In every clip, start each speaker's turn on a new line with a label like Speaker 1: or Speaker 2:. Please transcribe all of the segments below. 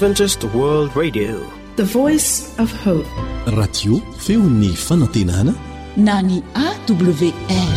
Speaker 1: Adventist World Radio,
Speaker 2: the voice of hope.
Speaker 3: Radio feony fanantenana
Speaker 4: na ny AWR.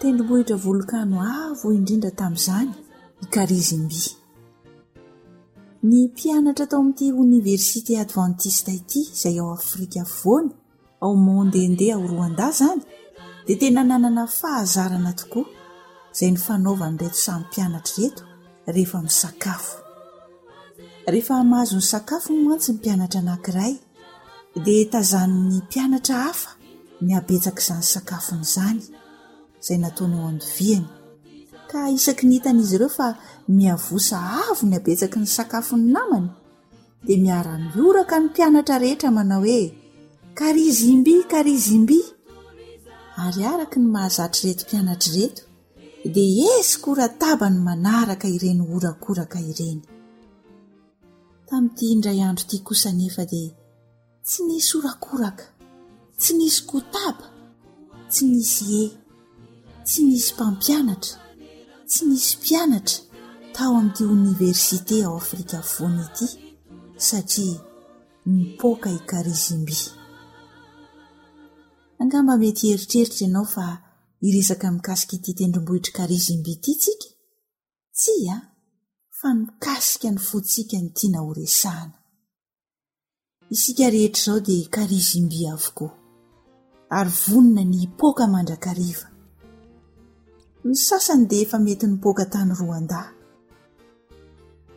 Speaker 4: Tendrombohitra volkano avo indrindra tamin'izany i Karisimbi. Ny mpianatra tao amin'ity oniversite advantista ity, izay ao Afrika Afovoany, ao Mondende ao Roandà izany, dia tena nanana fahazarana tokoa izay ny fanaovan'ireto samy mpianatra ireto rehefa misakafo. Rehefa mahazo ny sakafony mantsy ny mpianatra anankiray, dia tazanin'ny mpianatra hafa ny habetsak'izany sakafony izany izay nataony eo andoviany ka isaky ny hitan'izy ireo fa miavosa avo ny habetsaky ny sakafony namany dia miara-mioraka ny mpianatra rehetra manao hoe karizimby karizimby ary araka ny mahazatry reto mpianatry reto dia esy koratabany manaraka ireny horakoraka ireny Tamin'ity indray andro ity kosa anefa dia tsy nisy horakoraka, tsy nisy kotaba, tsy nisy hehy, tsy nisy mpampianatra, tsy nisy mpianatra tao amin'ity oniversite ao Afrika Afovoany ity satria nipoaka i Karizimbi. Angamba mety hieritreritra ianao fa hiresaka mikasika ity tendrombohitr'i Karizimbi ity isika Tsia, fa mikasika ny fontsika no tiana horesahana. Isika rehetra izao dia karizim-by avokoa, ary vonona ny hipoaka mandrakariva. Ny sasany dia efa mety nipoaka tany Rwanda.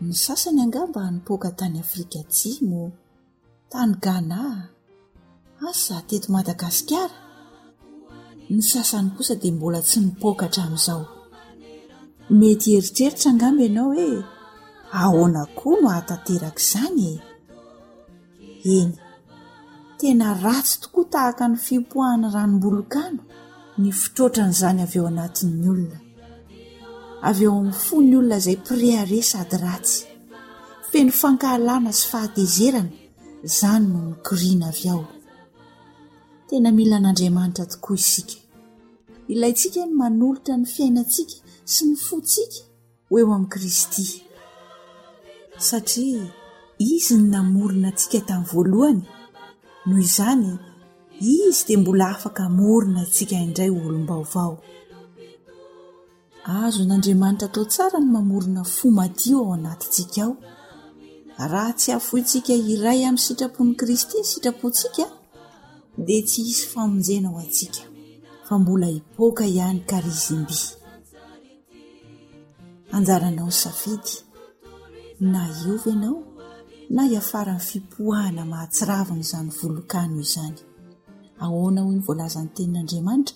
Speaker 4: Ny sasany angamba nipoaka tany Afrika Atsimo. tany Ghana, asa teto Madagasikara, ny sasany kosa dia mbola tsy nipoaka hatramin'izao. Mety hieritreritra angamba ianao hoe ahoana koa no hahatanteraka izany e? Eny, tena ratsy tokoa tahaka ny fipoahan'ny ranom-bolokano ny fitroatran'izany avy eo anatin'ny olona, avy eo amin'ny fon'ny olona izay mpirehareha sady ratsy. Feno fankahalana sy fahatezerana izany no mikoriana avy ao. Tena mila an'Andriamanitra tokoa isika. Ilaintsika ny manolotra ny fiainantsika sy ny fontsika ho eo amin'i Kristy, satria Izy no namorona antsika tamin'ny voalohany, noho izany Izy dia mbola afaka hamorona antsika indray ho olom-baovao. Azon'Andriamanitra atao tsara ny mamorona fo madio ao anatintsika ao. Raha tsy afointsika iray amin'ny sitrapon'i Kristy ny sitrapontsika, dia tsy hisy famonjena ho antsika, fa mbola hipoaka ihany karizim-by. Anjaranao ny safidy, na hiova ianao, na hiafara ny fipoahana mahatsiravina izany volokano izany. Ahoana hoy ny voalazan'ny tenin'Andriamanitra?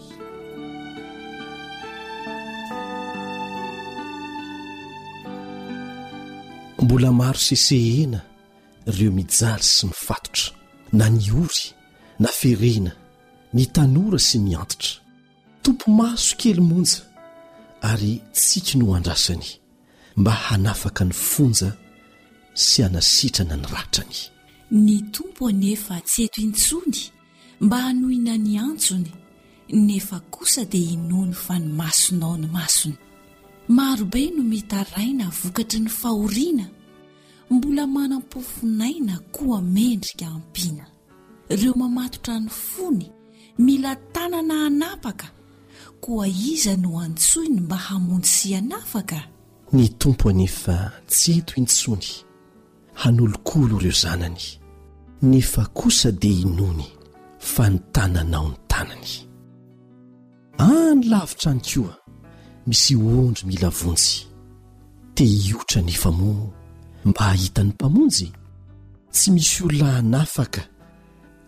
Speaker 3: Mbola maro sesehena ireo mijaly sy mifatotra na ny ory na ferena, ny tanora sy ny antitra. Topy maso kely monja ary tsiky no andrasany mba hanafaka ny fonja sy hanasitrana ny ratrany.
Speaker 4: Ny Tompo anefa tsy eto intsony mba hanohina ny antsony nefa kosa dia inoany fa ny masonao ny masony marobe no mitaraina vokatry ny fahoriana mbola manam-pofonaina koa mendrika ampiana reo mamatotra ny fony mila tanana hanapaka koa iza no antsoiny mba hamonjy sy hanafaka
Speaker 3: ny tompo anefa tsy eto intsony hanolokolo ireo zanany. Nefa kosa dia inoany fa ny tananao ny tanany. Any lavitra any koa misy ondry mila vonjy. Te hiotra nefa moa mba hahita ny Mpamonjy? Tsy misy olona hanafaka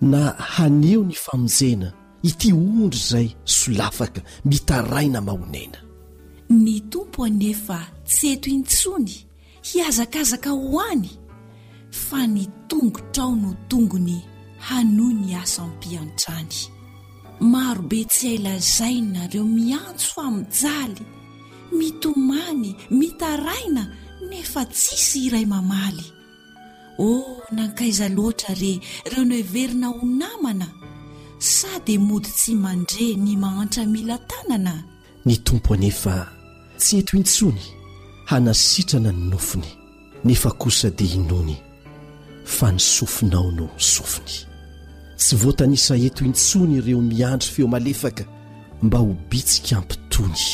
Speaker 3: na haneho ny famonjena ity ondry izay solafaka mitaraina mahonena.
Speaker 4: Ny Tompo anefa tsy eto intsony Hihazakazaka ho any fa ny tongotrao no tongony hanohy ny asam-piantrany. Marobe tsy hay lazaina ireo miantso fa mijaly, mitomany, mitaraina nefa tsisy iray mamaly. Oh nankaiza loatra re ireo noheverina ho namana sa dia mody tsy mandre ny mahantra mila tanana?
Speaker 3: Ny Tompo anefa tsy eto intsony hanasitrana ny nofony, nefa kosa dia inoany fa ny sofinao no sofiny. Tsy voatanisa eto intsony ireo miandry feo malefaka mba ho bitsika ampitony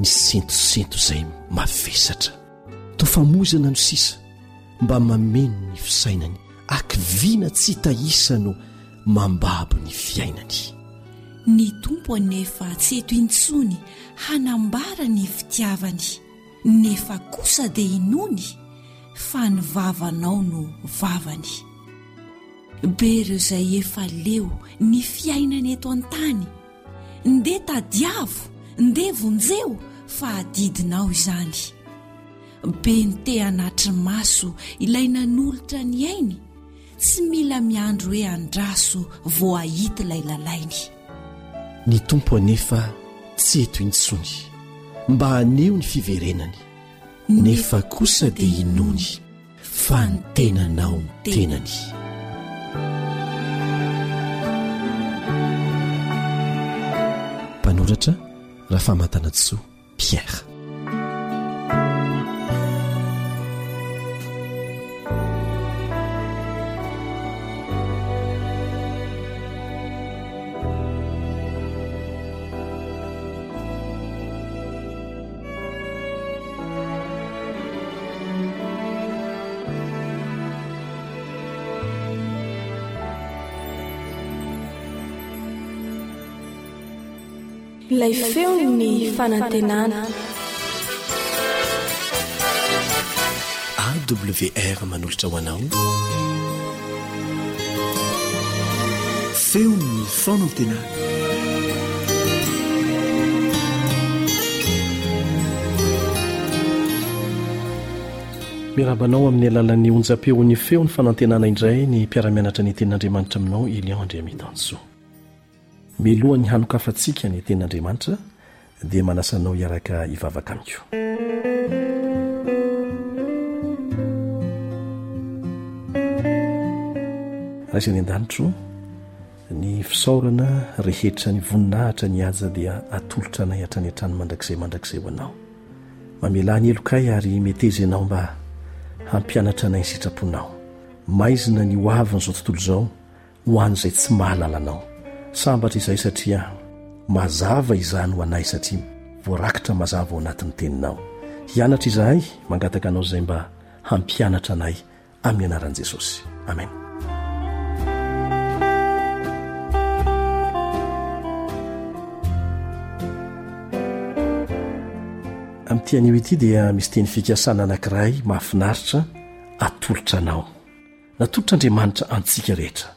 Speaker 3: ny sentosento izay mavesatra. to famoizana no sisa mba mameno ny fisainany akivina tsy tahisa no mambabo ny fiainany
Speaker 4: ny tompo anefa tsy eto intsony hanambara ny fitiavany nefa kosa dia inony fa ny vavanao no vavany be ireo izay efa leo ny fiainany eto an-tany Ndeha tadiavo, ndeha vonjeo fa adidinao izany. Be ny te hanatri-maso ilay nanolotra ny ainy, tsy mila miandry hoe andraso vao hahita ilay lalainy.
Speaker 3: Ny Tompo anefa tsy eto intsony mba haneho ny fiverenany, nefa kosa dia inoany. fa ny tenanao ny tenany mpanoratra raha famantana tsoa pierre
Speaker 2: Ilay feon'ny fanantenana.
Speaker 3: AWR manolotra ho anao. Feon'ny fanantenana. Miarahaba anao amin'ny alalan'ny onjam-peon'ny feo ny fanantenana indray ny mpiara-mianatra ny tenin'Andriamanitra aminao Elion Andriamitansoa. Mialohan'ny hanokafantsika ny tenin'Andriamanitra Dia manasa anao hiaraka hivavaka amiko. Raiso any an-danitro, ny fisaorana rehetra ny voninahitra ny haja dia atolotra anay hatrany hatrany mandrakizay mandrakizay ho anao. Mamelà ny helokay ary meteza ianao mba hampianatra anay ny sitraponao. Maizina ny hoavin'izao tontolo izao ho an'izay tsy mahalala anao. Sambatra izay satria mazava izany ho anay satria voarakitra mazava ao anatin'ny teninao. Hianatra izahay, mangataka anao izay mba hampianatra anay amin'ny anaran'i Jesosy. Amena. Amin'ity anio ity dia misy teny fikasana anankiray mahafinaritra atolotra anao. Natotr'Andriamanitra antsika rehetra,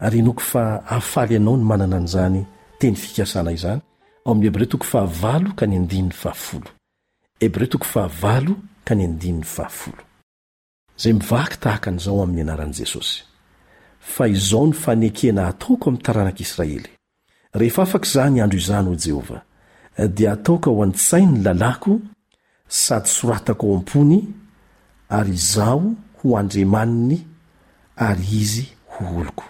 Speaker 3: ary inoako fa hahafaly anao ny manana an'izany teny fikasana izany ao amin'ny Hebreo toko fahavalo ka ny andininy fahafolo. Hebreo toko fahavalo ka ny andininy fahafolo. Izay mivaky tahaka an'izao amin'ny anaran'i Jesosy. Fa izao no fanekena ataoko amin'ny taranak'Israely, Rehefa afaka izany andro izany, hoy Jehovah, dia hataoko ao an-tsainy ny lalàko sady soratako ao am-pony, ary izaho ho Andriamaniny ary izy ho oloko.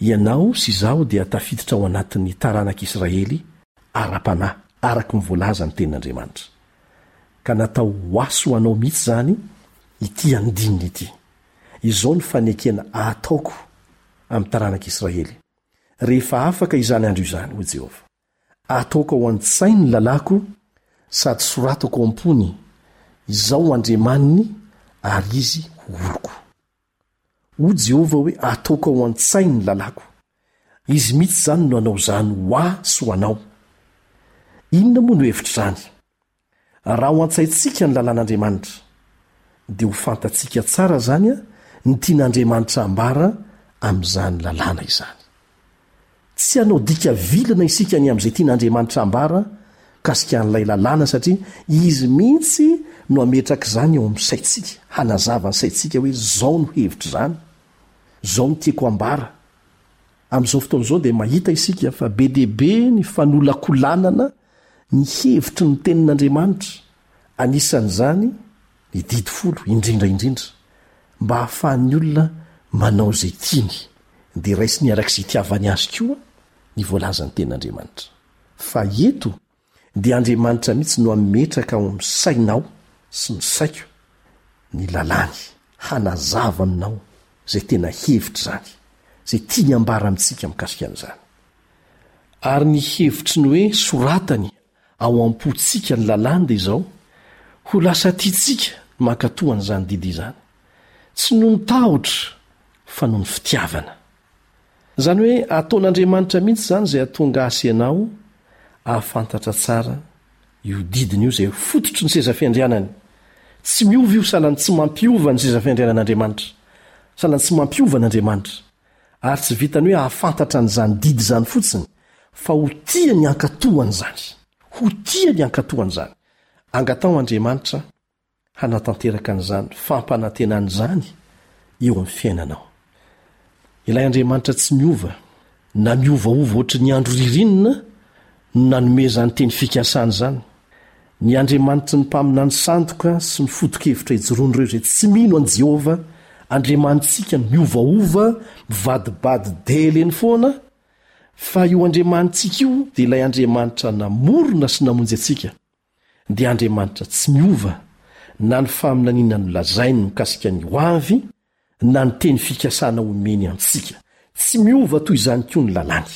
Speaker 3: Ianao sy izaho dia tafiditra ao anatin'ny taranak'Israely ara-panahy, araka ny voalazan'ny Tenin'Andriamanitra. Ka natao ho asy ho anao mihitsy izany ity andininy ity. Izao no fanekena ataoko amin'ny taranak'Israely. rehefa afaka izany andro izany, hoy Jehovah. Ataoko ao an-tsainy ny lalàko sady soratako ao am-pony, Izaho Andriamaniny ary izy ho oloko. Hoy Jehovah hoe, Ataoko ao an-tsainy ny lalàko. Izy mihitsy izany no hanao izany ho ahy sy ho anao. Inona moa no hevitr'izany? Raha ao an-tsaintsika ny lalàn'Andriamanitra, dia ho fantatsika tsara izany ny tian'Andriamanitra hambara amin'izany lalàna izany. Tsy hanao dika vilana isika ny amin'izay tian'Andriamanitra hambara mikasika an'ilay lalàna satria izy mihitsy no hametraka izany ao amin'ny saintsika, hanazava ny saintsika hoe izao no hevitro izany, izao no tiako hambara. Amin'izao fotoana izao dia mahita isika fa be dia be ny fanolakolanana ny hevitry ny Tenin'Andriamanitra, anisan'izany ny Didy Folo, indrindra indrindra, mba hahafahan'ny olona manao izay tiany, dia raisiny araka izay itiavany azy koa ny voalazan'ny Tenin'Andriamanitra. Fa eto, Dia Andriamanitra mihitsy no hametraka ao amin'ny sainao sy ny saiko ny lalàny, hanazava aminao izay tena hevitra izany, izay tiany hambara amintsika mikasika an'izany. Ary ny hevitry ny hoe soratany ao am-pontsika ny lalàny dia izao, Ho lasa tiantsika ny mankatò an'izany didy izany, tsy noho ny tahotra fa noho ny fitiavana. Izany hoe ataon'Andriamanitra mihitsy izany izay hahatonga ahy sy ianao hahafantatra tsara io didiny io izay ho fototry ny seza fiandrianany. Tsy miova io sanany tsy mampiova ny seza fiandrianan'Andriamanitra, sanany tsy mampiova an'Andriamanitra. Ary tsy vitan'ny hoe hahafantatra an'izany didy izany fotsiny fa ho tia ny hankatoa an'izany. Ho tia ny hankatoa an'izany. Angataho Andriamanitra hanatanteraka an'izany fampanantenana izany eo amin'ny fiainanao. Ilay Andriamanitra tsy miova, na miovaova hoatry ny andro ririnina no nanome izany teny fikasana izany. Ny Andriamanitry ny mpaminany sandoka sy ny foto-kevitra ijoroan'ireo izay tsy mino an'i Jehovah Andriamanitsika no miovaova, mivadibady deleny foana, fa io Andriamanitsika io dia ilay Andriamanitra namorona sy namonjy antsika. dia Andriamanitra tsy miova na ny faminaniana nolazainy mikasika ny ho avy na ny teny fikasana omeny antsika. Tsy miova toy izany koa ny lalàny.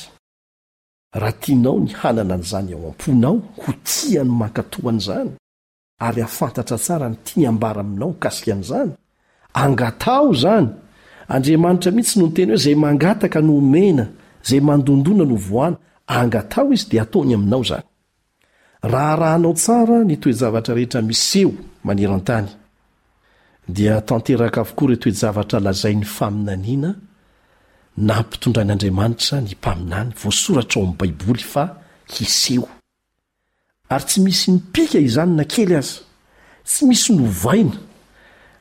Speaker 3: Raha tianao ny hanana an'izany ao am-ponao, ho tia ny mankatò an'izany, ary hahafantatra tsara ny tiany hambara aminao mikasika an'izany, angataho izany. Andriamanitra mihitsy no niteny hoe, Izay mangataka no homena, izay mandondona no vohana. Angataho Izy, dia hataony aminao izany. Raharahanao tsara ny toe-javatra rehetra miseho maneran-tany, dia tanteraka avokoa ireo toe-javatra lazain'ny faminaniana nampitondrain'Andriamanitra ny mpaminany voasoratra ao amin'ny Baiboly fa hiseho. Ary tsy misy mipika izany na kely aza. Tsy misy novaina.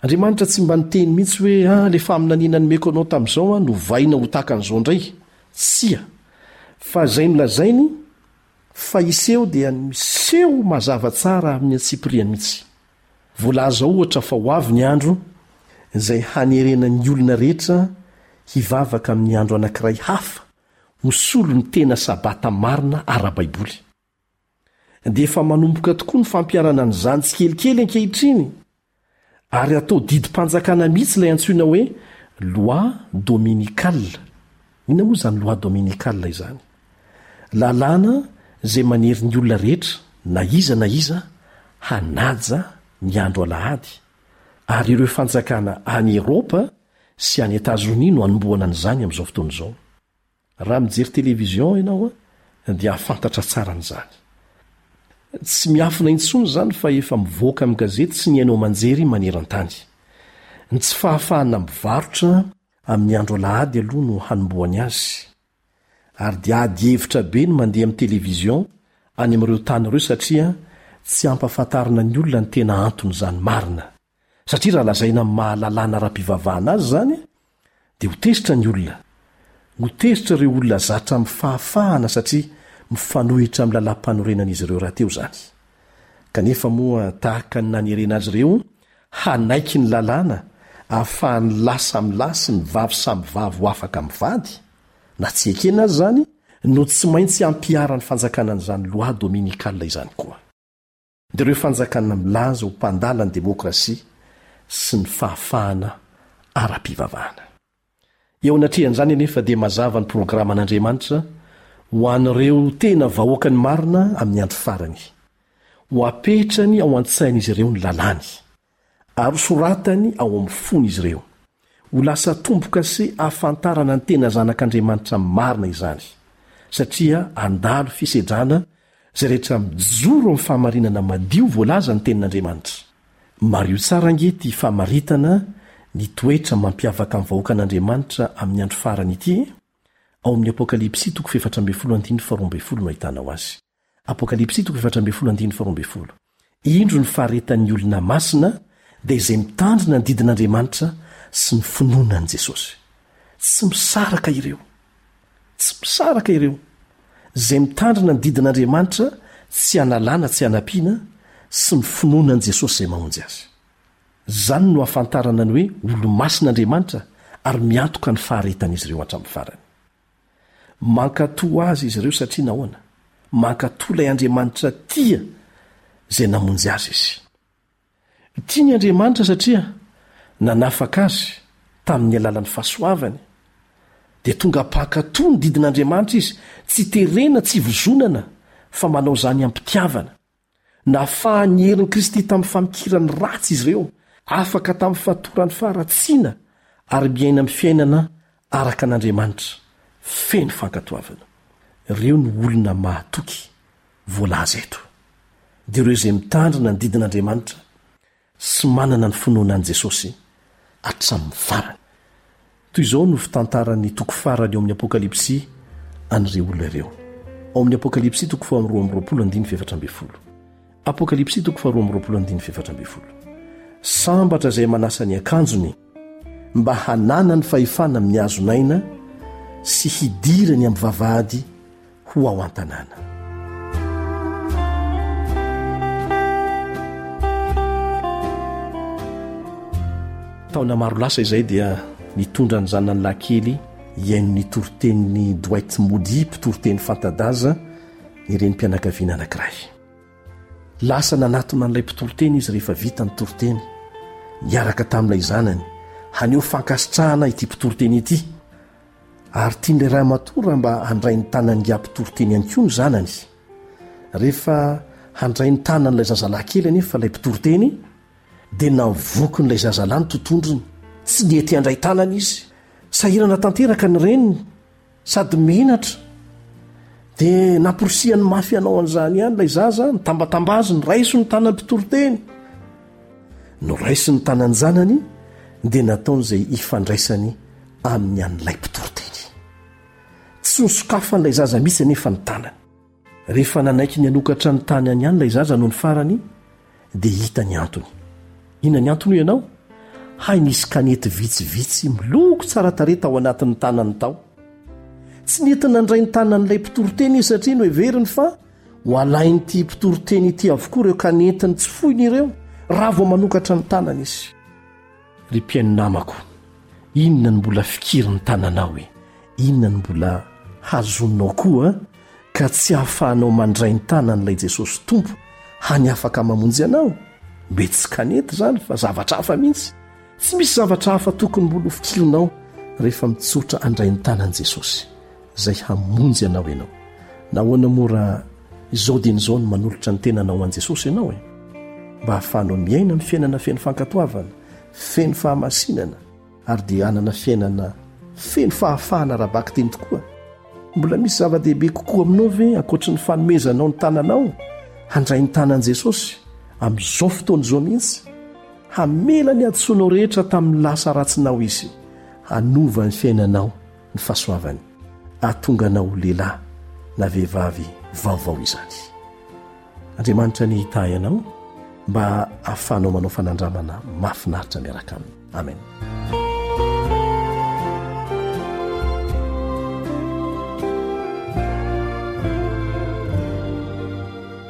Speaker 3: Andriamanitra tsy mba niteny mihitsy hoe, Ah, ilay faminaniana nomeko anao tamin'izao, novaina ho tahaka an'izao indray. Tsia. Fa izay nolazainy Fa hiseho dia miseho mazava tsara amin'ny antsipiriany mihitsy. Voalaza ohatra fa ho avy ny andro izay hanerena ny olona rehetra hivavaka amin'ny andro anankiray hafa ho solon'ny tena Sabata marina ara-baiboly. Dia efa manomboka tokoa ny fampiharana an'izany tsikelikely ankehitriny Ary atao didim-panjakana mihitsy ilay antsoina hoe Loi dominicale. Inona moa izany Loi dominicale izany? Lalàna izay manery ny olona rehetra, na iza na iza, hanaja ny andro alahady. Ary ireo fanjakana any Eropa sy any Etazonia no anombohana an'izany amin'izao fotoana izao. Raha mijery television ianao an, dia hahafantatra tsara an'izany. Tsy miafina intsony izany fa efa mivoaka amin'ny gazety sy ny haino aman-jery maneran-tany. Ny tsy fahafahana mivarotra amin'ny andro alahady aloha no hanombohany azy. Ary dia ady hevitra be ny mandeha amin'ny television any amin'ireo tany ireo satria tsy ampahafantarina ny olona ny tena anton'izany marina. satria raha lazaina amin'ny maha lalàna ara-pivavahana azy izany, dia ho tezitra ny olona. Ho tezitra ireo olona zatra amin'ny fahafahana satria mifanohitra amin'ny lalàm-panorenan'izy ireo rahateo izany. Kanefa moa tahaka ny nanerena azy ireo hanaiky ny lalàna ahafahan'ny lahy samy lahy sy ny vavy samy vavy ho afaka mivady, na tsy ekena aza izany, no tsy maintsy hampiharan'ny fanjakana an'izany loi dominicale izany koa. Dia ireo fanjakana milaza ho mpandala ny demokrasia sy ny fahafahana ara-pivavahana. Eo anatrehan'izany anefa dia mazava ny programan'Andriamanitra ho an'ireo tena vahoakany marina amin'ny andro farany. Ho apetrany ao an-tsain'izy ireo ny lalàny. Ary soratany ao amin'ny fony izy ireo. Ho lasa tomboka sy ahafantarana ny tena zanak' Andriamanitra marina izany, satria handalo fisedrana izay rehetra mijoro amin'ny fahamarinana madio voalazan'ny Tenin' Andriamanitra. Mariho tsara ange ity famaritana ny toetra mampiavaka ny vahoakan' Andriamanitra amin'ny andro farany ity e! Ao amin'ny Apokalypsy toko fahefatra ambin'ny folo andininy faharoa ambin'ny folo no ahitanao azy. Indro ny faharetan'ny olona masina dia izay mitandrina ny didin'Andriamanitra sy ny finoana an'i Jesosy. Tsy misaraka ireo. Tsy misaraka ireo. Izay mitandrina ny didin'Andriamanitra tsy hanalana tsy hanampiana sy ny finoana an'i Jesosy izay mamonjy azy. Izany no ahafantarana ny hoe olo-masin'Andriamanitra ary miantoka ny faharetan'izy ireo hatramin'ny farany. Mankatò Azy izy ireo satria nahoana? Mankatò ilay Andriamanitra tia izay namonjy azy izy. Tiany Andriamanitra satria nanafaka azy tamin'ny alalan'ny fahasoavany. Dia tonga mpankatò ny didin'Andriamanitra izy, tsy terena, tsy vozonana, fa manao izany am-pitiavana. Nafahan'ny herin'i Kristy tamin'ny famikirany ratsy izy ireo, afaka tamin'ny fatoran'ny faharatsiana, ary miaina amin'ny fiainana araka an'Andriamanitra, feno fankatoavana. Ireo no olona mahatoky voalaza eto. Dia ireo izay mitandrina ny didin'Andriamanitra. sy manana ny finoana an'i Jesosy hatramin'ny farany. Toy izao no fitantaran'ny toko farany ao amin'ny Apokalypsy an'ireo olona ireo, ao amin'ny Apokalypsy toko faha roa amby roapolo andininy fahefatra ambin'ny folo, Apokalypsy toko faha roa amby roapolo andininy fahefatra ambin'ny folo, Sambatra izay manasa ny akanjony, mba hananany fahefana amin'ny hazon'aina sy hidirany amin'ny vavahady ho ao an-tanàna taona maro lasa izay dia nitondra ny zanany lahykely hiaino ny toritenin'ny doit mody mpitoriteny fanta-daza ny reny mpianakaviana anankiray Lasa nanatona an'ilay mpitory teny izy rehefa vita ny toriteny, niaraka tamin'ilay zanany, haneho fankasitrahana ity mpitory teny ity. Ary tian'ilay ramatoa raha mba handray ny tanan'ingahy mpitory teny ihany koa ny zanany. Rehefa handray ny tanan'ilay zazalahy kely anefa ilay mpitory teny, dia navokin'ilay zazalahy ny totohondriny. Tsy nety handray tanana izy. Sahirana tanteraka ny reniny. Sady menatra. Dia namporisihany mafy hanao an'izany ihany ilay zaza, nitambatamba azy, noraiso ny tanan'ny mpitory teny. Noraiso ny tanan-janany dia nataony izay hifandraisany amin'ny an'ilay mpitory teny. Tsy nosokafan'ilay zaza mihitsy anefa ny tanany. Rehefa nanaiky ny hanokatra ny tany any any ilay zaza nony farany dia hita ny antony. Inona ny antony hoy ianao? Hay nisy kanety vitsivitsy miloko tsara tarehy tao anatin'ny tanany tao. Tsy nety nandray ny tanan'ilay mpitoriteny izy satria noheveriny fa ho alain'ity mpitoriteny ity avokoa ireo kanentiny tsy foiny ireo raha vao manokatra ny tanany izy. Ry mpihaino namako, inona no mbola fikirin'ny tananao e? Inona no mbola hazonao koa ka tsy ahafahanao mandray ny tanan'ilay Jesosy Tompo hany afaka mamonjy anao? Mety tsy kanety izany fa zavatra hafa mihitsy. Tsy misy zavatra hafa tokony mbola hofikirinao rehefa mitsotra handray ny tanan'i Jesosy izay hamonjy anao ianao. Nahoana moa raha Izao dieny izao no manolotra ny tenanao ho an'i Jesosy ianao e! Mba hahafahanao miaina amin'ny fiainana feno fankatoavana, feno fahamasinana ary dia hanana fiainana feno fahafahana ara-bakiteny tokoa. Mbola misy zava-dehibe kokoa aminao ve ankoatry ny fanomezanao ny tananao handray ny tanan'i Jesosy amin'izao fotoana izao mihitsy? Hamela ny hadisoanao rehetra tamin'ny lasa ratsinao Izy. Hanova ny fiainanao. ny fahasoavany hahatonga anao ho lehilahy na vehivavy vaovao izany. Andriamanitra anie hitahy anao mba hahafahanao manao fanandramana mahafinaritra miaraka aminy. Amen.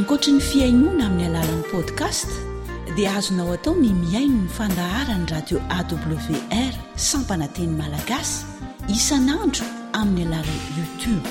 Speaker 5: Ankoatry ny fihainoana amin'ny alalan'ny podcast
Speaker 1: dia azonao atao ny mihaino ny fandaharan'ny radio AWR sampana teny malagasy isan'andro amin'ny alalan'ny YouTube.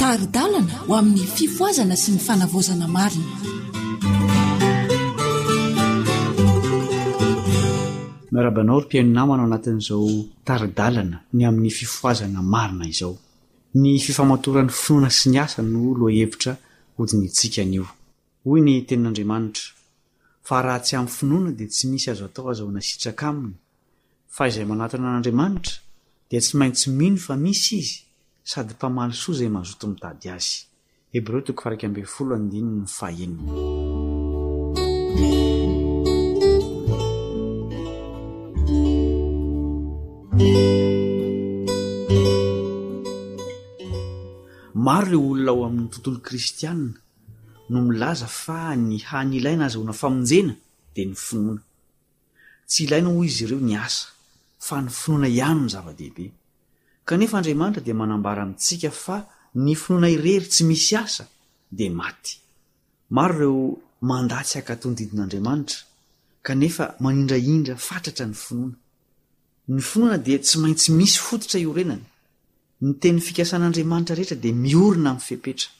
Speaker 3: Tari-dalana ho amin'ny fifohazana sy ny fanavaozana marina.
Speaker 1: Miarahaba
Speaker 6: anao ry mpihaino namana ao anatin'izao tari-dalana ny amin'ny fifohazana marina izao. Ny fifamatoran'ny finoana sy ny asa no lohahevitra hodinihintsika anio. Hoy ny tenin'Andriamanitra. fa raha tsy amin'ny finoana dia tsy misy azo atao azahoana sitraka aminy, fa izay manatona an'Andriamanitra dia tsy maintsy mino fa misy Izy sady mpamaly soa izay mazoto mitady Azy. Hebreo toko faha-iraika ambin'ny folo andininy fahenina. Maro ireo olona ao amin'ny tontolo kristiana no milaza fa ny hany ilaina hahazoana famonjena dia ny finoana. Tsy ilaina hoy izy ireo ny asa, fa ny finoana ihany no zava-dehibe. Kanefa Andriamanitra dia manambara amintsika fa ny finoana irery tsy misy asa dia maty. Maro ireo mandà tsy hankatò ny didin'Andriamanitra, kanefa manindrahindra fatratra ny finoana. Ny finoana dia tsy maintsy misy fototra iorenany. Ny teny fikasan'Andriamanitra rehetra dia miorina amin'ny fepetra.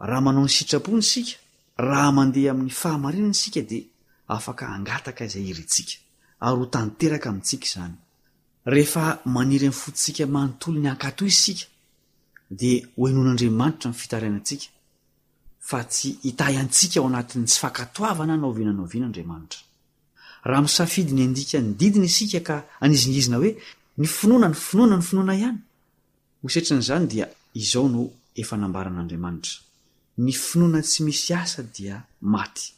Speaker 6: Raha manao ny sitrapony isika, raha mandeha amin'ny fahamarinana isika dia afaka hangataka izay irintsika, ary ho tanteraka amintsika izany. Rehefa maniry amin'ny fontsika manontolo ny hankatò isika, dia hohenoin'Andriamanitra ny fitarainantsika, fa tsy hitahy antsika ao anatin'ny tsy fankatoavana na oviana na oviana Andriamanitra. Raha misafidy ny handika ny didiny isika ka hanizingizina hoe, Ny finoana, ny finoana, ny finoana ihany! Ho setrin'izany dia izao no efa nambaran'Andriamanitra, Ny finoana tsy misy asa dia maty.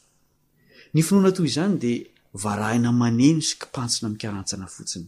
Speaker 6: Ny finoana toy izany dia varahina maneno sy kipantsina mikarantsana fotsiny.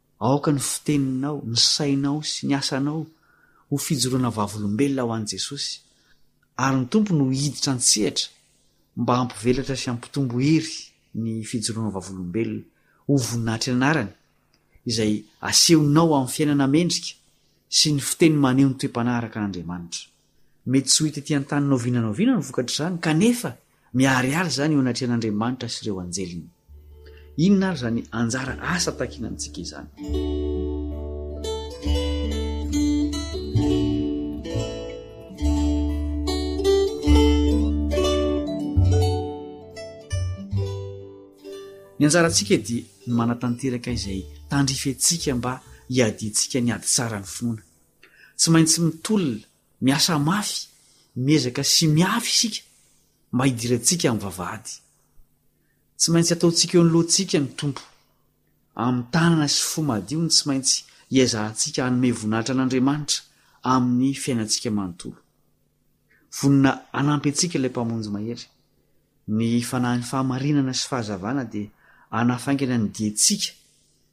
Speaker 6: Aoka ny fiteninao, ny sainao sy ny asanao ho fijoroana vavolombelona ho an'i Jesosy, ary ny Tompo no hiditra an-tsehatra mba hampivelatra sy hampitombo hery ny fijoroanao vavolombelona ho voninahitr'ny anarany, izay asehonao amin'ny fiainana mendrika sy ny fiteny maneho ny toe-panahy araka an'Andriamanitra. Mety tsy ho hita ety an-tany na oviana na oviana ny vokatr'izany, kanefa miharihary izany eo anatrehan'Andriamanitra sy ireo anjeliny. Inona àry izany anjara asa takiana amintsika izany? Ny anjarantsika dia ny manatanteraka izay tandrify antsika mba hiadiantsika ny ady tsara ny finoana. Tsy maintsy mitolona, miasa mafy, miezaka sy miafy isika mba hidirantsika amin'ny vavahady. Tsy maintsy ataontsika eo anoloantsika ny Tompo. Amin'ny tanana sy fo madio no tsy maintsy hiezahantsika hanome voninahitra an'Andriamanitra amin'ny fiainantsika manontolo. Vonona hanampy antsika ilay Mpamonjy mahery. Ny Fanahin'ny fahamarinana sy fahazavana dia hanafaingana ny diantsika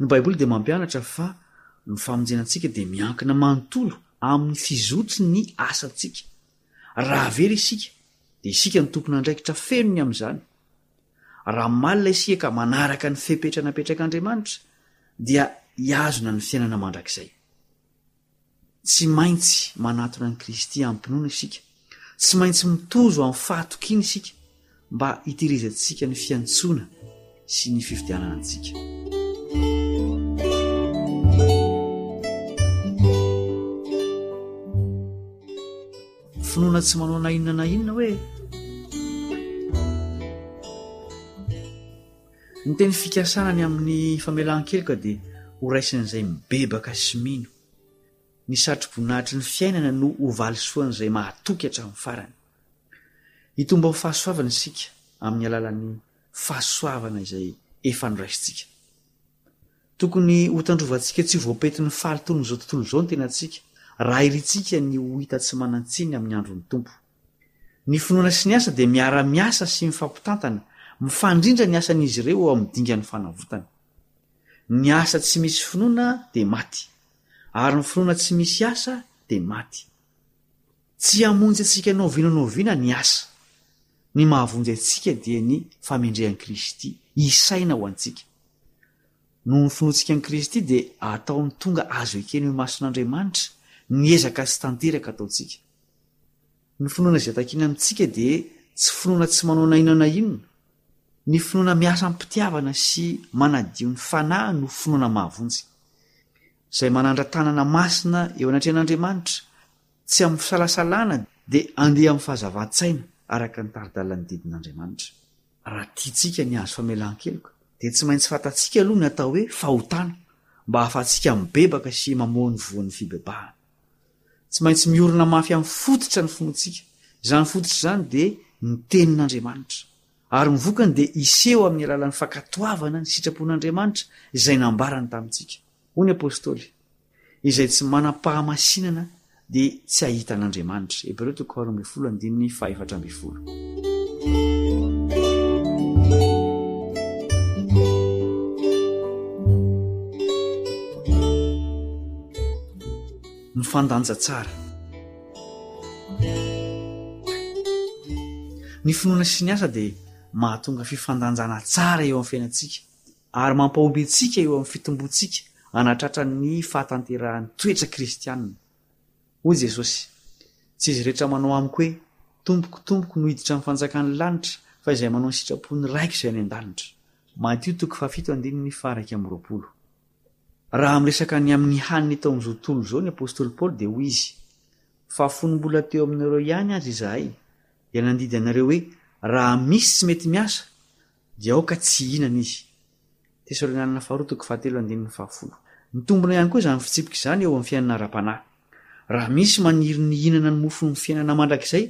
Speaker 6: Ny Baiboly dia mampianatra fa ny famonjena antsika dia miankina manontolo amin'ny fizotry ny asantsika. Raha very isika, dia isika no tompon'andraikitra feno ny amin'izany. Raha malina isika ka manaraka ny fepetra napetrak'Andriamanitra, dia hihazona ny fiainana mandrakizay. Tsy maintsy manatona an'i Kristy amim-pinoana isika. Tsy maintsy mitozo amin'ny fahatokiana isika mba hitehirizantsika ny fiantsoana sy ny fifidianana antsika. Finoana tsy manao na inona na inona hoe. Ny teny fikasana ny amin'ny famelan-keloka dia horaisin'izay mibebaka sy mino. Ny satroboninahitry ny fiainana no hovalisoan'izay mahatoky hatramin'ny farany. Hitombo amin'ny fahasoavana isika amin'ny alalan'ny fahasoavana izay efa noraisintsika. Tokony hotandrovantsika tsy ho voapetin'ny fahalotoan'izao tontolo izao ny tenantsika, raha irintsika ny ho hita tsy manan-tsiny amin'ny andron'ny Tompo. Ny finoana sy ny asa dia miara-miasa sy mifampitantana, mifandrindra ny asan'izy ireo eo amin'ny dingan'ny fanavotana. Ny asa tsy misy finoana dia maty, ary ny finoana tsy misy asa dia maty. Tsy hamonjy antsika noviana noviana ny asa. Ny mahavonjy antsika dia ny famendrehan'i Kristy hisaina ho antsika. Noho ny finoantsika an'i Kristy dia ataony tonga azo ekena eo imason'Andriamanitra ny ezaka tsy tanteraka ataontsika. Ny finoana izay takiana amintsika dia tsy finoana tsy manao na inona na inona. Ny finoana miasa amim-pitiavana sy manadio ny fanahy no finoana mahavonjy, izay manandra-tanana masina eo anatrehan'Andriamanitra, tsy amin'ny fisalasalana dia andeha amin'ny fahazavan-tsaina araka ny tari-dalan'ny didin'Andriamanitra. Raha tiantsika ny hahazo famelan-keloka dia tsy maintsy fantatsika aloha ny atao hoe fahotana mba ahafahantsika mibebaka sy mamoha ny voan'ny fibebahana. Tsy maintsy miorina mafy amin'ny fototra ny finoantsika. Izany fototra izany dia ny Tenin'Andriamanitra. Ary ny vokany dia hiseho amin'ny alalan'ny fankatoavana ny sitrapon'Andriamanitra izay nambarany tamintsika. Hoy ny apostoly, Izay tsy manam-pahamasinana dia tsy hahita an'Andriamanitra. Hebreo toko faharoa ambin'ny folo andininy fahefatra ambin'ny folo. mifandanja tsara. Ny finoana sy ny asa dia mahatonga fifandanjana tsara eo amin'ny fiainantsika ary mampahomby antsika eo amin'ny fitomboantsika hanatratra ny fahatanterahan'ny toetra kristianina. Hoy Jesosy, Tsy izy rehetra manao amiko hoe, Tompoko, Tompoko no hiditra amin'ny fanjakan'ny lanitra, fa izay manao ny sitrapon'ny Raiko izay any an-danitra. Matio toko fahafito andininy faha iraika amby roapolo. Raha miresaka ny amin'ny haniny tao amin'izao tontolo izao ny apostoly Paoly dia hoy izy, Fa fony mbola teo aminareo ihany aza izahay dia nandidy anareo hoe raha misy tsy mety miasa dia aoka tsy hihinana izy. Tesalonianina Faharoa toko fahatelo andininy fahafolo. Mitombina ihany koa izany fitsipika izany eo amin'ny fiainana ara-panahy. Raha misy maniry ny hihinana ny mofon'ny fiainana mandrakizay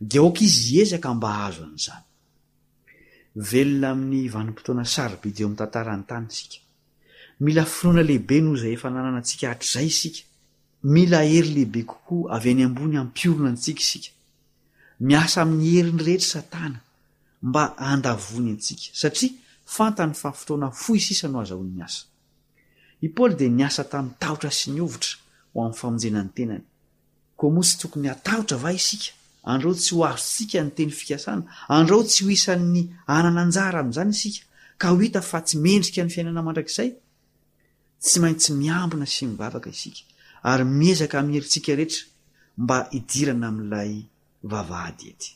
Speaker 6: dia aoka izy hiezaka mba hahazo an'izany. Velona amin'ny vanim-potoana sarobidy eo amin'ny tantaran'ny tany isika. Mila finoana lehibe noho izay efa nanana antsika hatrizay isika. Mila hery lehibe kokoa avy any ambony hampiorina antsika isika. Miasa amin'ny heriny rehetra Satana mba handavoany antsika, satria fantany fa fotoana fohy sisa no azahoany miasa. I Paoly dia niasa tamin'ny tahotra sy ny hovitra ho amin'ny famonjena ny tenany. Koa moa tsy tokony hatahotra va isika? Andrao tsy ho azontsika ny teny fikasana, andrao tsy ho isan'ny hanana anjara amin'izany isika, ka ho hita fa tsy mendrika ny fiainana mandrakizay. Tsy maintsy miambina sy mivavaka isika, ary miezaka amin'ny herintsika rehetra mba hidirana amin'ilay vavahady ety.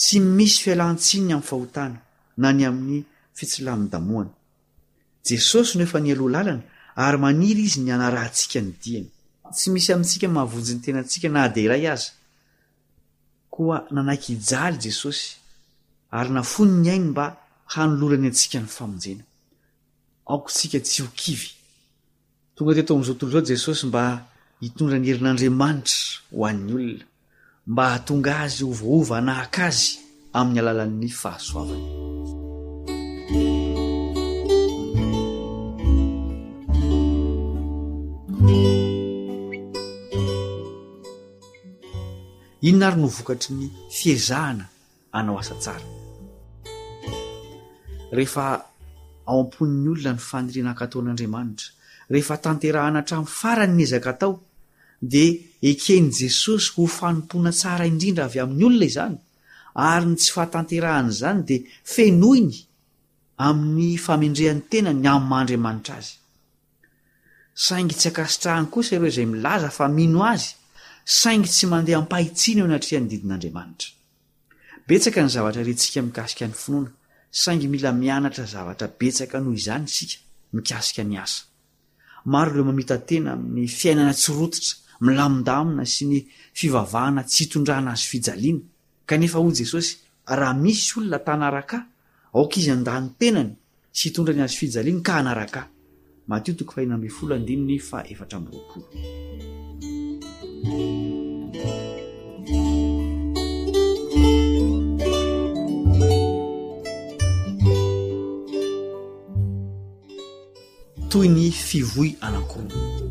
Speaker 6: Tsy misy fialan-tsiny ny amin'ny fahotana na ny amin'ny fitsilamin-damohana. Jesosy no efa nialoha lalana ary maniry Izy ny hanarahantsika ny diany. Tsy misy amintsika mahavonjy ny tenantsika na dia iray aza. Koa nanaiky hijaly Jesosy ary nafoiny ny ainy mba hanolorany antsika ny famonjena. Aoka isika tsy ho kivy. Tonga teto amin'izao tontolo izao Jesosy mba hitondra ny herin'Andriamanitra ho an'ny olona, mba hahatonga azy ho voaova hanahaka Azy amin'ny alalan'ny fahasoavany. Inona ary no vokatry ny fiezahana hanao asa tsara. Rehefa ao am-pon'ny olona ny faniriana hankatò an'Andriamanitra, rehefa tanterahana hatramin'ny farany ny ezaka atao, dia eken'i Jesosy ho fanompoana tsara indrindra avy amin'ny olona izany, ary ny tsy fahatanterahan'izany dia fenoiny amin'ny famendrehany tena ny amin'ny maha Andriamanitra azy. saingy tsy ankasitrahany kosa ireo izay milaza fa mino Azy saingy tsy mandeha am-pahitsiana eo anatrehan'ny didin'Andriamanitra. Betsaka ny zavatra rentsika mikasika ny finoana, saingy mila mianatra zavatra betsaka noho izany isika mikasika ny asa. Maro ireo mamita-tena amin'ny fiainana tsy rototra, milamindamina sy ny fivavahana tsy itondrana azy fijaliana. Kanefa hoy Jesosy, Raha misy olona ta-hanaraka Ahy, aoka izy handà ny tenany sy hitondra ny hazo fijaliany ka hanaraka Ahy. Matio toko fahenina ambin'ny folo andininy fahefatra amby roapolo. Toy ny fivoy anankiroa.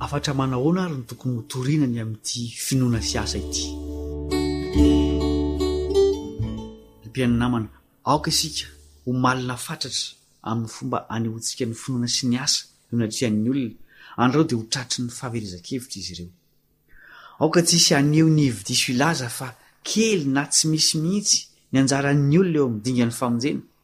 Speaker 6: Hafatra manahoana ary no tokony hotorina ny amin'ity finoana sy asa ity? Ry mpihaino namana, aoka isika ho malina fatratra amin'ny fomba anehoantsika ny finoana sy ny asa eo anatrehan'ny olona, andrao dia ho tratry ny fahaverezan-kevitra izy ireo. Aoka tsy hisy haneho ny hevi-diso hilaza fa kely na tsy misy mihitsy ny anjaran'ny olona eo amin'ny dingan'ny famonjena.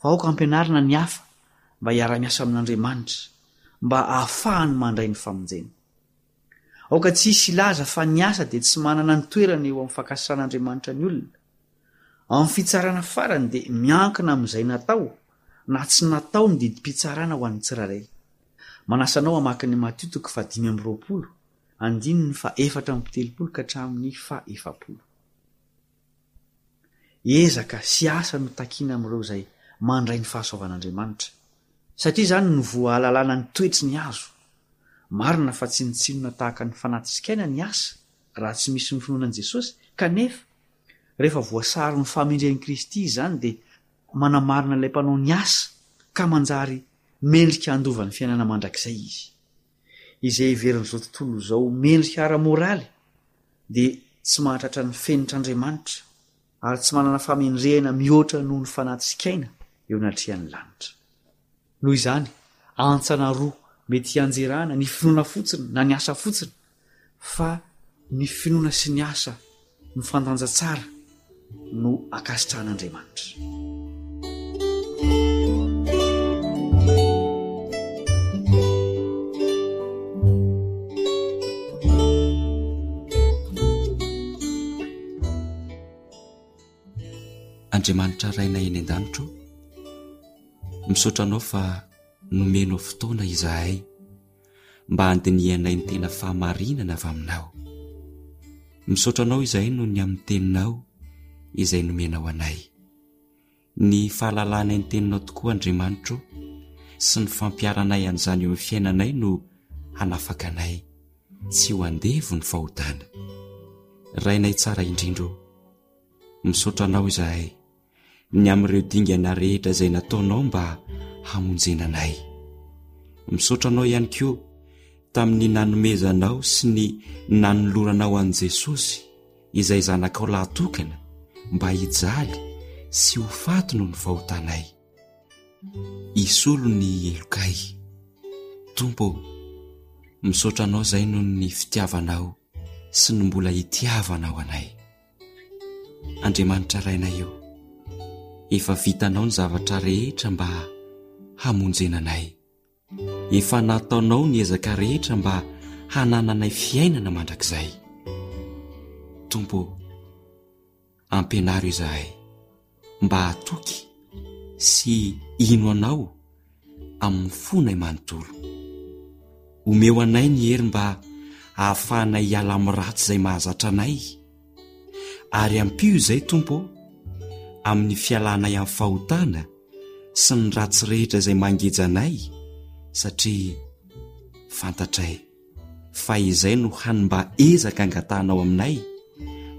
Speaker 6: fa aoka hampianarina ny hafa mba hiara-miasa amin'Andriamanitra mba hahafahany mandray ny famonjena. Aoka tsy hisy hilaza fa ny asa dia tsy manana ny toerany eo amin'ny fankasitrahan'Andriamanitra ny olona. Amin'ny fitsarana farany dia miankina amin'izay natao na tsy natao ny didim-pitsarana ho an'ny tsirairay. Manasa anao hamaky ny Matio toko fahadimy amby roapolo, andininy faha efatra amby telopolo ka hatramin'ny faha efapolo. Ezaka sy asa no takiana amin'ireo izay mandray ny fahasoavan'Andriamanitra, satria izany no voahalalana ny toetry ny hazo. Marina fa tsy nitsinona tahaka ny fanatsik'aina ny asa raha tsy misy ny finoana an'i Jesosy, kanefa, rehefa voasaron'ny fahamendrehan'i Kristy izany dia manamarina ilay mpanao ny asa ka manjary mendrika handova ny fiainana mandrakizay izy. izay heverin'izao tontolo izao mendrika ara-moraly dia tsy mahatratra ny fenitr'Andriamanitra ary tsy manana famendrehana mihoatra noho ny fanatsikaina eo anatrehan'ny lanitra. Noho izany, antsana roa mety hianjerana, ny finoana fotsiny na ny asa fotsiny, fa ny finoana sy ny asa Ny fandanja tsara no ankasitrahan'Andriamanitra.
Speaker 7: Andriamanitra Raina eny an-danitra ô, misaotra Anao fa nomenao fotoana izahay. mba handinihanay ny tena fahamarinana avy Aminao. Misaotra Anao izahay noho ny amin'ny Teninao izay nomenao anay. Ny fahalalanay ny Teninao tokoa, Andriamanitro, sy ny fampiharanay an'izany eo amin'ny fiainanay no hanafaka anay tsy ho andevo ny fahotana. Rainay tsara indrindra ô! Misaotra Anao izahay. ny amin'ireo dingana rehetra izay nataonao mba hamonjena anay. Misaotra anao ihany koa tamin'ny nanomezanao sy ny nanoloranao an'i Jesosy izay zanakao lahatokana mba hijaly sy ho faty noho ny fahotanay. Isolo ny helokay. Tompo, misaotra anao izay noho ny fitiavanao sy ny mbola hitiavanao anay. Andriamanitra Rainay ô, efa vitanao ny zavatra rehetra mba hamonjena anay. Efa nataonao ny ezaka rehetra mba hanananay fiainana mandrakizay. Tompo ô, ampianaro izahay. mba hatoky sy hino Anao amin'ny fonay manontolo. Omeo anay ny hery mba hahafahanay hiala amin'ny ratsy izay mahazatra anay, ary ampio izay, Tompo ô, amin'ny fialanay amin'ny fahotana sy ny ratsy rehetra izay mangeja anay, satria fantatray. fa izay no hany mba ezaka angatahanao aminay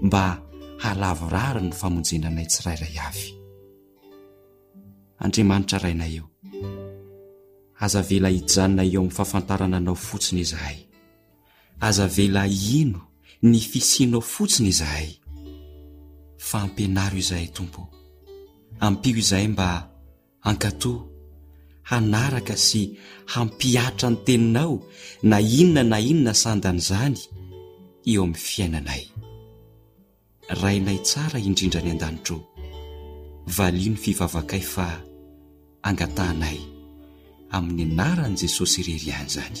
Speaker 7: mba halavorary ny famonjena anay tsirairay avy. Andriamanitra Rainay eo, aza avela hijanona eo amin'ny fahafantarana anao fotsiny izahay. Aza avela hino ny fisianao fotsiny izahay. Fa ampianaro izahay, Tompo. Ampio izahay mba Hankatò, hanaraka sy hampihatra ny Teninao na inona na inona sandan'izany eo amin'ny fiainanay. Rainay tsara indrindra any an-danitra ô, valio ny fivavakay fa angatahanay amin'ny anaran'i Jesosy
Speaker 5: irery ihany
Speaker 8: izany.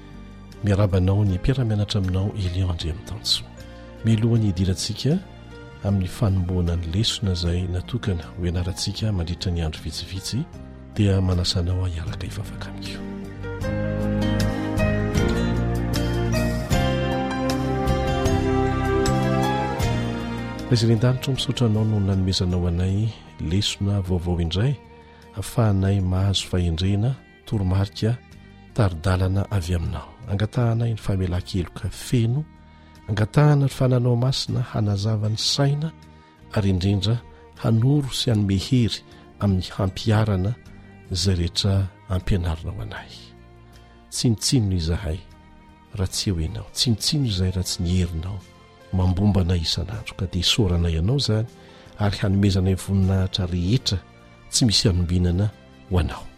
Speaker 8: Miarahaba anao ny
Speaker 3: mpiara-mianatra aminao Elion Andriamitansoa. Mialoha ny hidirantsika amin'ny fanombohana ny lesona izay natokana ho ianarantsika mandritra ny andro vitsivitsy dia manasa anao hiaraka hivavaka amiko. Ray izay len-danitra misaotra anao no nanomezanao anay lesona vaovao indray afahanay mahazo fahendrena toromarika tari-dalana avy aminao angatahanay ny famelan-keloka feno angatahana ny fananao masina hanazava ny saina ary indrindra hanoro sy hanome hery amin'ny hampiarana izay rehetra ampianarinao anay tsinotsinona izahay raha tsy eo ianao tsinontsino izay raha tsy ny herinao mambombana isan'andro ka dia isaorana ianao izany ary hanomezanay voninahitra rehetra tsy misy anombinana ho anao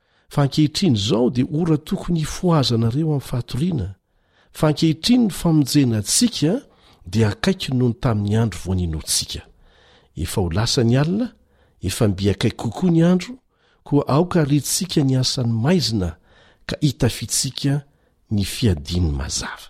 Speaker 3: fa ankehitriny izao dia ora tokony hifohazanareo amin'ny fatoriana fa ankehitriny ny famonjena antsika dia akaiky noho ny tamin'ny andro voaninoantsika efa ho lasa ny alina efa mby akaiky kokoa ny andro koa aoka arintsika ny asan'ny maizina ka hitafitsika ny fiadian'ny mazava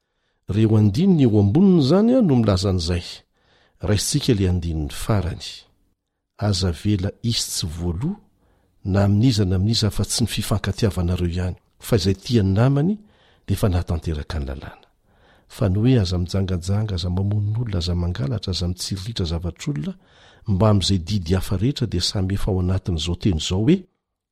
Speaker 3: Ireo andininy eo amboniny izany no milaza an'izay. Raisintsika ilay andininy farany. Aza avela hisy tsy voaloa na amin'iza na amin'iza afa-tsy ny fifankatiavanareo ihany, fa izay tia ny namany dia efa nahatanteraka ny lalàna. Fa ny hoe aza mijangajanga, aza mamono olona, aza mangalatra, aza mitsiriritra zavatr'olona, mbamin'izay didy hafa rehetra dia samy efa ao anatin'izao teny izao hoe,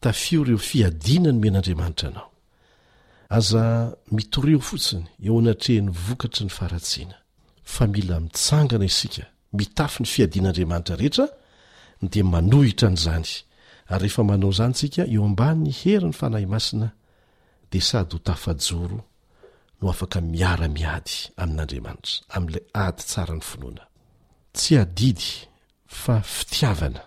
Speaker 3: Tafio ireo fiadiana nomen'Andriamanitra anao. Aza mitoriho fotsiny eo anatrehin'ny vokatry ny faharatsiana, fa mila mitsangana isika, mitafy ny fiadian'Andriamanitra rehetra, dia manohitra an'izany, ary rehefa manao izany isika eo ambanin'ny herin'ny Fanahy Masina, dia sady ho tafajoro no afaka miara-miady amin'Andriamanitra, amin'ilay ady tsaran'ny finoana. Tsy adidy fa fitiavana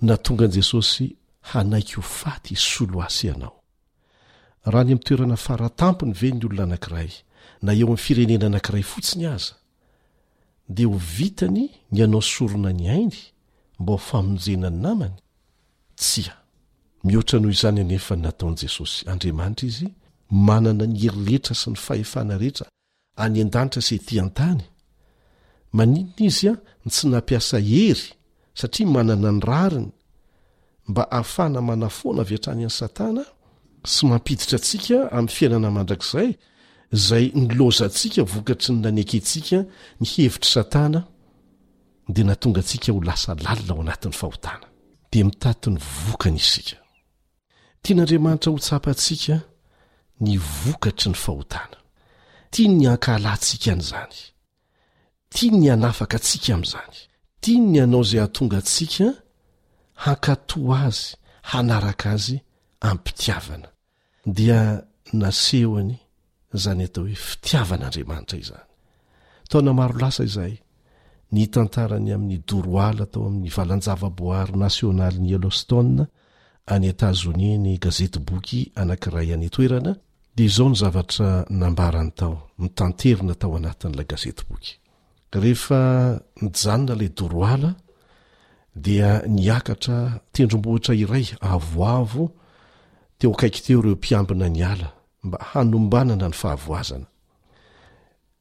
Speaker 3: natonga an'i Jesosy hanaiky ho faty hisolo hasy ianao. Raha any amin'ny toerana faratampony ve ny olona anankiray, na eo amin'ny firenena anankiray fotsiny aza, dia ho vitany ny hanao sorona ny ainy mba ho famonjena ny namany? Tsia. Mihoatra noho izany anefa ny nataon'i Jesosy. Andriamanitra izy, manana ny hery rehetra sy ny fahefana rehetra any an-danitra sy ety an-tany, maninona izy an ny tsy nampiasa hery satria manana ny rariny mba afana manafoana avy hatrany any satana sy mampiditra antsika amin'ny fiainana mandrakizay izay nilozantsika vokatry ny nanekentsika ny hevitry satana dia natonga antsika ho lasa lalina ao anatin'ny fahotana dia mitaty ny vokany isika Tian'Andriamanitra ho tsapantsika ny vokatry ny fahotana. Tiany ny hankahalantsika an'izany. Tiany ny hanafaka antsika amin'izany. Tiany ny hanao izay hahatonga antsika hankatò Azy, hanaraka Azy amim-pitiavana. Dia nasehony Izany atao hoe fitiavan'Andriamanitra izany. Taona maro lasa izay, nitantara ny amin'ny doro ala tao amin'ny Valanjavaboahary Nasionalin'i Yellowstone, any Etazonia ny gazetiboky anankiray any an-toerana, dia izao ny zavatra nambarany tao, mitanterina tao anatin'ilay gazetiboky. Rehefa nijanona ilay doro ala, dia niakatra tendrombohitra iray avoavo teo akaiky teo ireo mpiambina ny ala, mba hanombanana ny fahavoazana.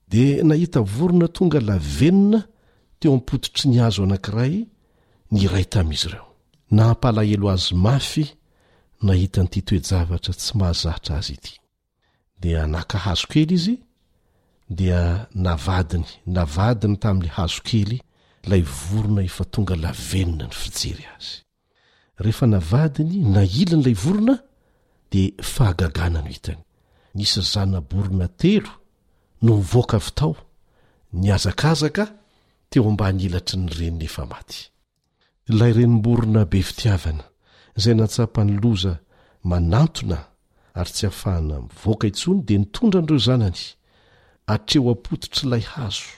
Speaker 3: Dia nahita vorona tonga lavenona teo am-pototry ny hazo anankiray ny iray tamin'izy ireo. Nampalahelo azy mafy nahita an'ity toe-javatra tsy mahazatra azy ity. Dia naka hazo kely izy, dia navadiny navadiny tamin'ilay hazo kely ilay vorona efa tonga lavenona ny fijery azy. Rehefa navadiny nahilany ilay vorona dia fahagagana no hitany. Nisy zana-borona telo no nivoaka avy tao, nihazakazaka teo ambany elatry ny reniny efa maty. Ilay renim-borona be fitiavana, izay nahatsapany loza manantona ary tsy ahafahana mivoaka intsony dia nitondra an'ireo zanany hatreo am-pototr'ilay hazo.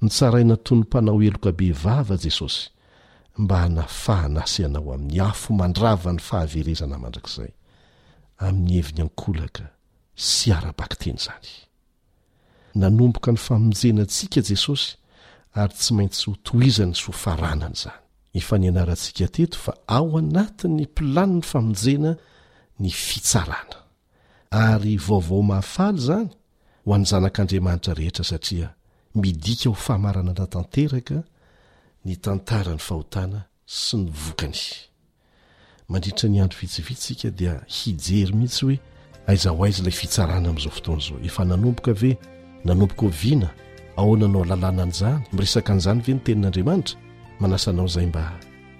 Speaker 3: Nitsaraina toy ny mpanao heloka be vava Jesosy mba hanafahana sy hanao amin'ny afo mandrava ny fahaverezana mandrakizay, amin'ny heviny an-kolaka sy ara-bakiteny izany. Nanomboka ny famonjena antsika Jesosy ary tsy maintsy hotohizany sy hofaranany izany. Efa nianarantsika teto fa ao anatin'ny planin'ny famonjena ny fitsarana. ary vaovao mahafaly izany ho an'ny zanak'Andriamanitra rehetra satria midika ho famaranana tanteraka ny tantaran'ny fahotana sy ny vokany. Mandritra ny andro vitsivitsy isika dia hijery mihitsy hoe aiza ho aiza ilay fitsarana amin'izao fotoana izao. Efa nanomboka ve? Nanomboka oviana? Ahoana no alalana an'izany? Miresaka an'izany ve ny tenin'Andriamanitra? Manasa anao izay mba